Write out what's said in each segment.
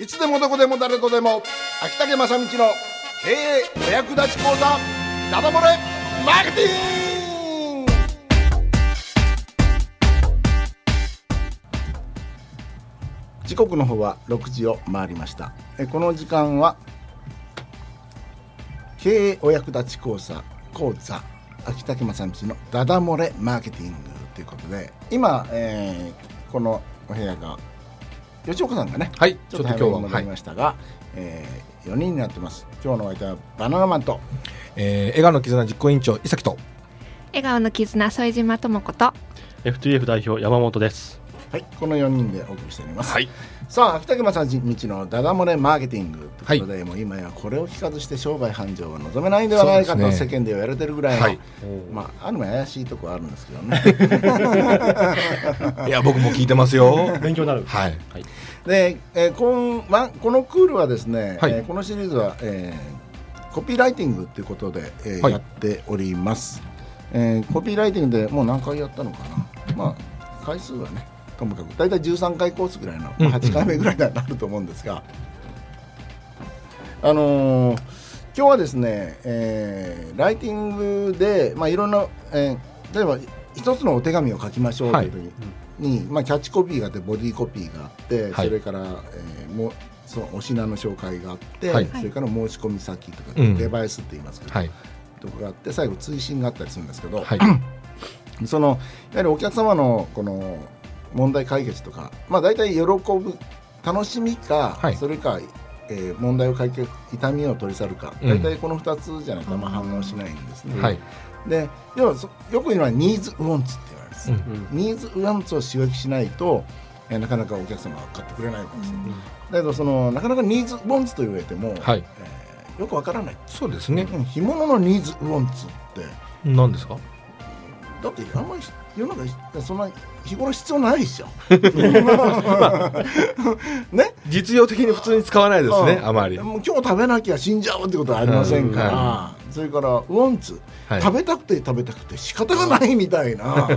いつでもどこでも誰とでも秋竹正道の経営お役立ち講座ダダ漏れマーケティング！時刻の方は6時を回りました。えこの時間は経営お役立ち講座講座秋竹正道のダダ漏れマーケティングということで今、えーこのお部屋が吉岡さんがねはい、ちょっと早めに戻りましたが、えー、4人になってます。今日のお相手はバナナマンとえー、笑顔の絆実行委員長伊崎と。笑顔の絆副島智子と FTF 代表山本です。はい。この4人でお送りしております、はい。さあ秋竹正道のダダ漏れマーケティング。ということで、もう今やこれを聞かずして商売繁盛は望めないんではないかと世間では言われてるぐらいの、はい。まああるも怪しいとこはあるんですけどね。いや僕も聞いてますよ。勉強になる。はい。はい。で、えーこんま、このクールはですね、はい。えーこのシリーズは、えーコピーライティングということで、えーはい。やっております、えーコピーライティングでもう何回やったのかな。まあ回数はねともかく大体13回コースぐらいの、まあ、8回目ぐらいになると思うんですが、あのー今日はですね、えーライティングで、まあ、いろんな、えー例えば一つのお手紙を書きましょうという時に、まあ、キャッチコピーがあってボディコピーがあって、はい。それから、えーもうそのお品の紹介があって、はい。それから申し込み先とか、うん。デバイスって言いますけど、はい。とかがあって最後追伸があったりするんですけど、はい。そのやはりお客様のこの問題解決とか、まあ、大体喜ぶ楽しみか、はい。それか、えー問題を解決痛みを取り去るか、うん。大体この2つじゃないとあんま反応しないんですね。はい。で要はそよく言うのはニーズウォンツって言われます。うん。ニーズウォンツを刺激しないと、えーなかなかお客様が買ってくれないわけです。よ。だけどそのなかなかニーズウォンツと言われても、はい。えーよくわからない。そうですね。うん。干物のニーズウォンツって何ですか？だってあんまり世の中にそんな日頃必要ないでしょ。ね？実用的に普通に使わないですねうん。あまり。もう今日食べなきゃ死んじゃうってことはありませんから、それからウォンツ、はい。食べたくて食べたくて仕方がないみたいな、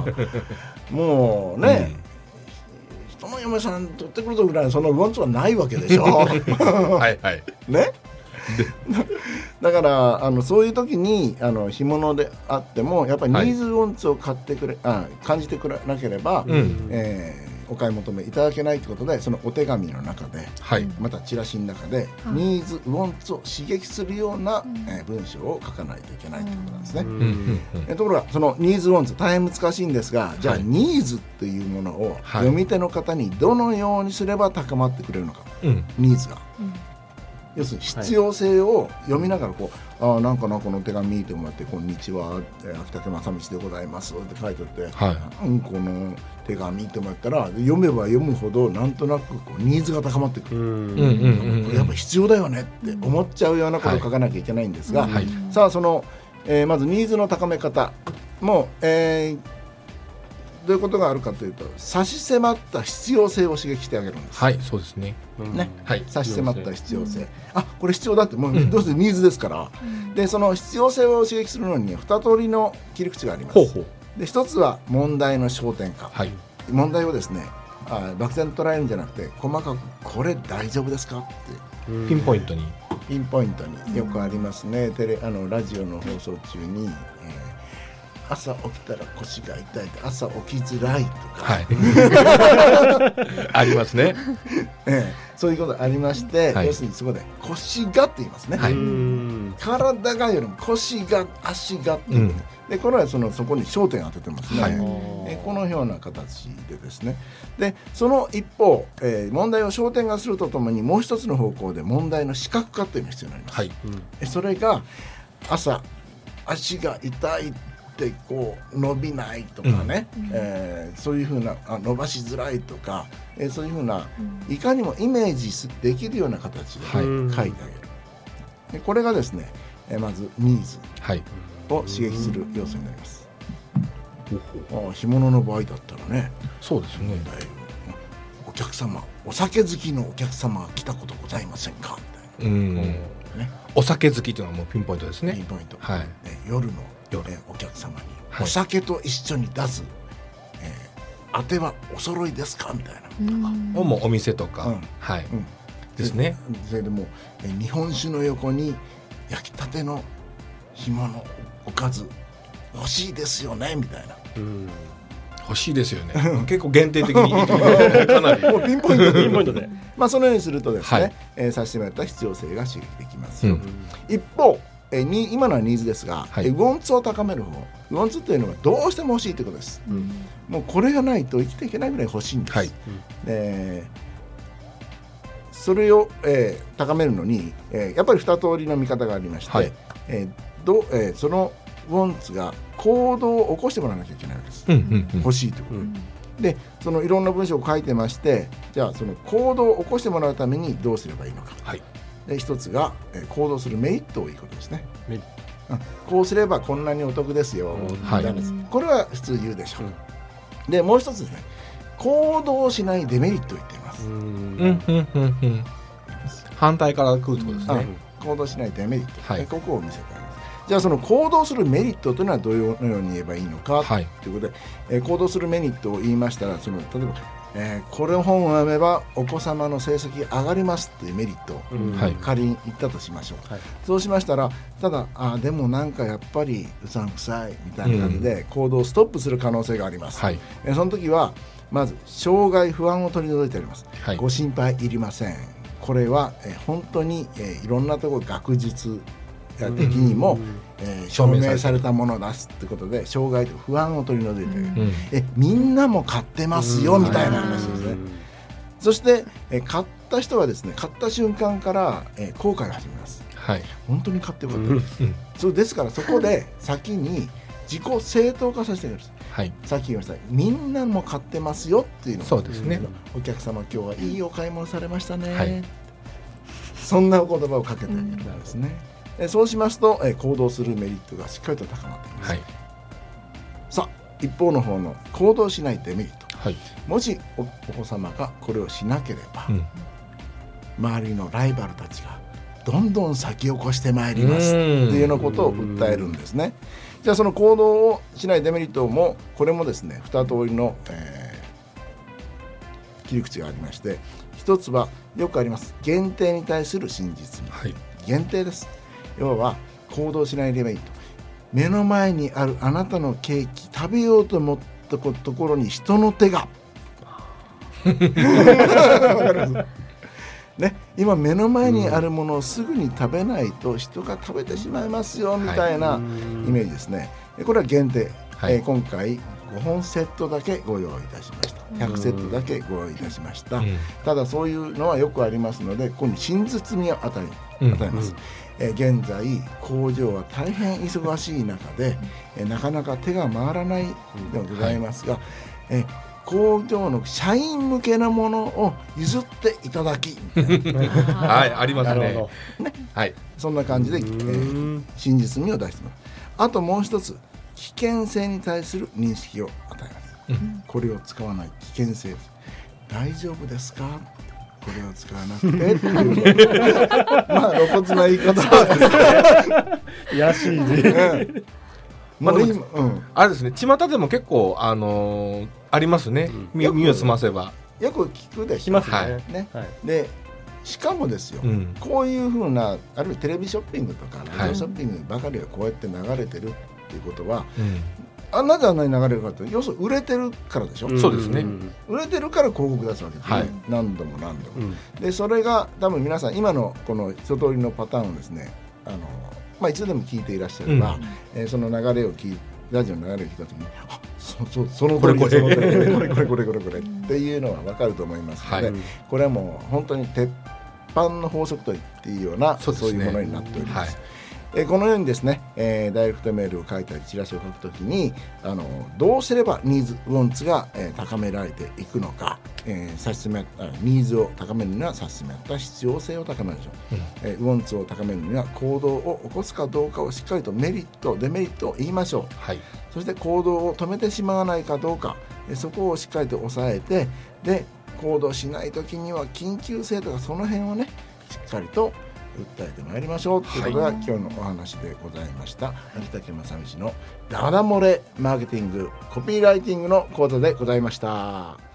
もうね、人の嫁さん取ってくるぞぐらいのそのウォンツはないわけでしょ。はいはい。ね？だからあのそういう時にあの干物であってもやっぱりニーズウォンツを買ってくれ、あ感じてくれなければ、うん。えーお買い求めいただけないということでそのお手紙の中ではい。またチラシの中で、ニーズウォンツを刺激するような、えー文章を書かないといけないということなんですね。うん。うん。うん。えところがそのニーズウォンツ大変難しいんですがじゃあ、はいニーズというものをはい。読み手の方にどのようにすれば高まってくれるのか、うん。ニーズが。要するに必要性を読みながらこう、ああなんかなこの手紙見てもらって「こんにちは、えー秋竹正道でございます」って書いてあって、はい。うん、この手紙ってもらったら読めば読むほどなんとなくこうニーズが高まってくる、これやっぱ必要だよねって思っちゃうようなことを書かなきゃいけないんですが、はい。さあその、えーまずニーズの高め方も、えーどういうことがあるかというと差し迫った必要性を刺激してあげるんです。はいそうですね。ね。はい。差し迫った必要性、あこれ必要だってもうどうせニーズですから、でその必要性を刺激するのに2通りの切り口があります。ほうほう。で1つは問題の焦点化、はい。問題をですねあ漠然と捉えるんじゃなくて細かくこれ大丈夫ですかって。ピンポイントに。ピンポイントに。よくありますね、テレあのラジオの放送中に、えー朝起きたら腰が痛い朝起きづらいとか、はい。ありますね。ええ。そういうことありまして、はい。要するにそこで腰がって言いますね、はい。うん。体がよりも腰が足がっていう、うん。でこれはそのそこに焦点を当ててますね、はい。えこのような形でですね。でその一方、えー問題を焦点化するとともにもう一つの方向で問題の視覚化というのが必要になります、はい。えそれが朝足が痛いってこう伸びないとかね、えーそういうふうなあ伸ばしづらいとか、えーそういうふうな、いかにもイメージすできるような形で書はい。いてあげる、でこれがですね、えーまずニーズはい。を刺激する要素になります、ああ干物の場合だったらね。そうですね。お客様お酒好きのお客様が来たことございませんか？みたいうん。なね。お酒好きというのはもうピンポイントですピンねポイント、はい。ね夜の夜えお客様に、はい。お酒と一緒に出す、えー当てはお揃いですか？みたいな、もうお店とか。うん。はい。うん。ですね。それでもうえ日本酒の横に焼きたての干物おかず欲しいですよね？みたいな。うん。欲しいですよね。結構限定的にかなり。もうピンポイントで。ピンポイントで。まあそのようにするとですね、はい。えー差し迫った必要性が刺激できますよ、うん。一方、えーに今のはニーズですが、はい。えーウォンツを高める方ウォンツというのはどうしても欲しいということです。うん。もうこれがないと生きていけないぐらい欲しいんです、はい。でそれを、えー高めるのに、えーやっぱり二通りの見方がありまして、はい。えーどえーそのウォンツが行動を起こしてもらわなきゃいけないわけです、うんうんうん。欲しいということ。で、うん。でそのいろんな文章を書いてましてじゃあその行動を起こしてもらうためにどうすればいいのか。はいで一つが、えー行動するメリットをいいことですね。メリッうん。こうすればこんなにお得ですよ、うん。みたいなやつはい。これは普通言うでしょ。う、でもう一つですね。行動しないデメリットを言っています、うん。うん。うん。うん。うん。反対から来るってことですあね行動しないデメリット、はい。えここを見せてあります。じゃあその行動するメリットというのはどのように言えばいいのかはいということで、えー行動するメリットを言いましたらその例えば、えーこれ本を読めばお子様の成績上がりますっていうメリットを仮に言ったとしましょう、はい。そうしましたらただあでもなんかやっぱりうさんくさいみたいな感じで行動をストップする可能性があります、はい。えーその時はまず障害不安を取り除いてあります、はい。ご心配いりません。これは、えー本当に、えーいろんなところ学術的にも、うん。えー証明されたものを出すってことで障害と不安を取り除いてうん。えみんなも買ってますよ、うん。みたいな話ですね、そして、えー買った人はですね買った瞬間から、えー後悔を始めます。はい。本当に買ってよかった、うん。そうですからそこで先に自己正当化させてください。はい。さっき言いました。みんなも買ってますよっていうのをそうですね。お客様今日はいいお買い物されましたね、はい。そんなお言葉をかけてあげるんですね、えそうしますと、え行動するメリットがしっかりと高まっていきます、はい。さあ一方の方の行動しないデメリット。はい。もしおお子様がこれをしなければ、うん。周りのライバルたちがどんどん先を越してまいります。ってうん。いうようなことを訴えるんですね。じゃあその行動をしないデメリットもこれもですね二通りの、えー切り口がありまして一つはよくあります。限定に対する真実。味はい。限定です要は行動しないデメリット目の前にあるあなたのケーキ食べようと思ったところに人の手が。ね、今目の前にあるものをすぐに食べないと人が食べてしまいますよみたいなイメージですね。でこれは限定、はい。えー今回5本セットだけご用意いたしました。100セットだけご用意いたしました、うん。ただそういうのはよくありますのでここに真実味を与えうん。与えます、えー現在工場は大変忙しい中で、えーなかなか手が回らないではございますが、えー工場の社員向けなものを譲っていただきみたいなはいありますね。なるほはい。そんな感じで、えど。ー真実味を出してます。あともう一つ危険性に対する認識を与えます、うん。これを使わない。危険性大丈夫ですか？これを使わなくてっていうまあ露骨な言い方はやしいね。ねまあでももうん、あれです。ね巷でも結構あのーありますね。うん。み耳を澄ませばよく聞くでしょ。しますはい。ね。ねはい。でしかもですよ、うん。こういうふうなあるいはテレビショッピングとかラはいジオショッピングばかりがこうやって流れてるっていうことは、うんあなぜあんなに流れるかって要するに売れてるからでしょ、そうですね。ん売れてるから広告出すわけですね、はい。何度も何度も、うん。でそれが多分皆さん今のこの一通りのパターンをですねあの、まあ、一度でも聞いていらっしゃれば、うん。えーその流れを聞いラジオの流れを聞いた時にあそそそのこれこれ。通りだその通りだこれこれこれこれこれっていうのは分かると思いますので、はい。これはもう本当に鉄板の法則と言っていいようなそそうねいうものになっております。はいえーこのようにですね、えーダイレクトメールを書いたりチラシを書くときにあのどうすればニーズウォンツが、えー高められていくのか、えー差し進めあニーズを高めるには差し進めた必要性を高めましょう、えーウォンツを高めるには行動を起こすかどうかをしっかりとメリットデメリットを言いましょう。はい。そして行動を止めてしまわないかどうかえーそこをしっかりと抑えてで行動しない時には緊急性とかその辺をねしっかりと訴えてまいりましょうということが、今日のお話でございました秋竹正道のダダ漏れマーケティングコピーライティングの講座でございました。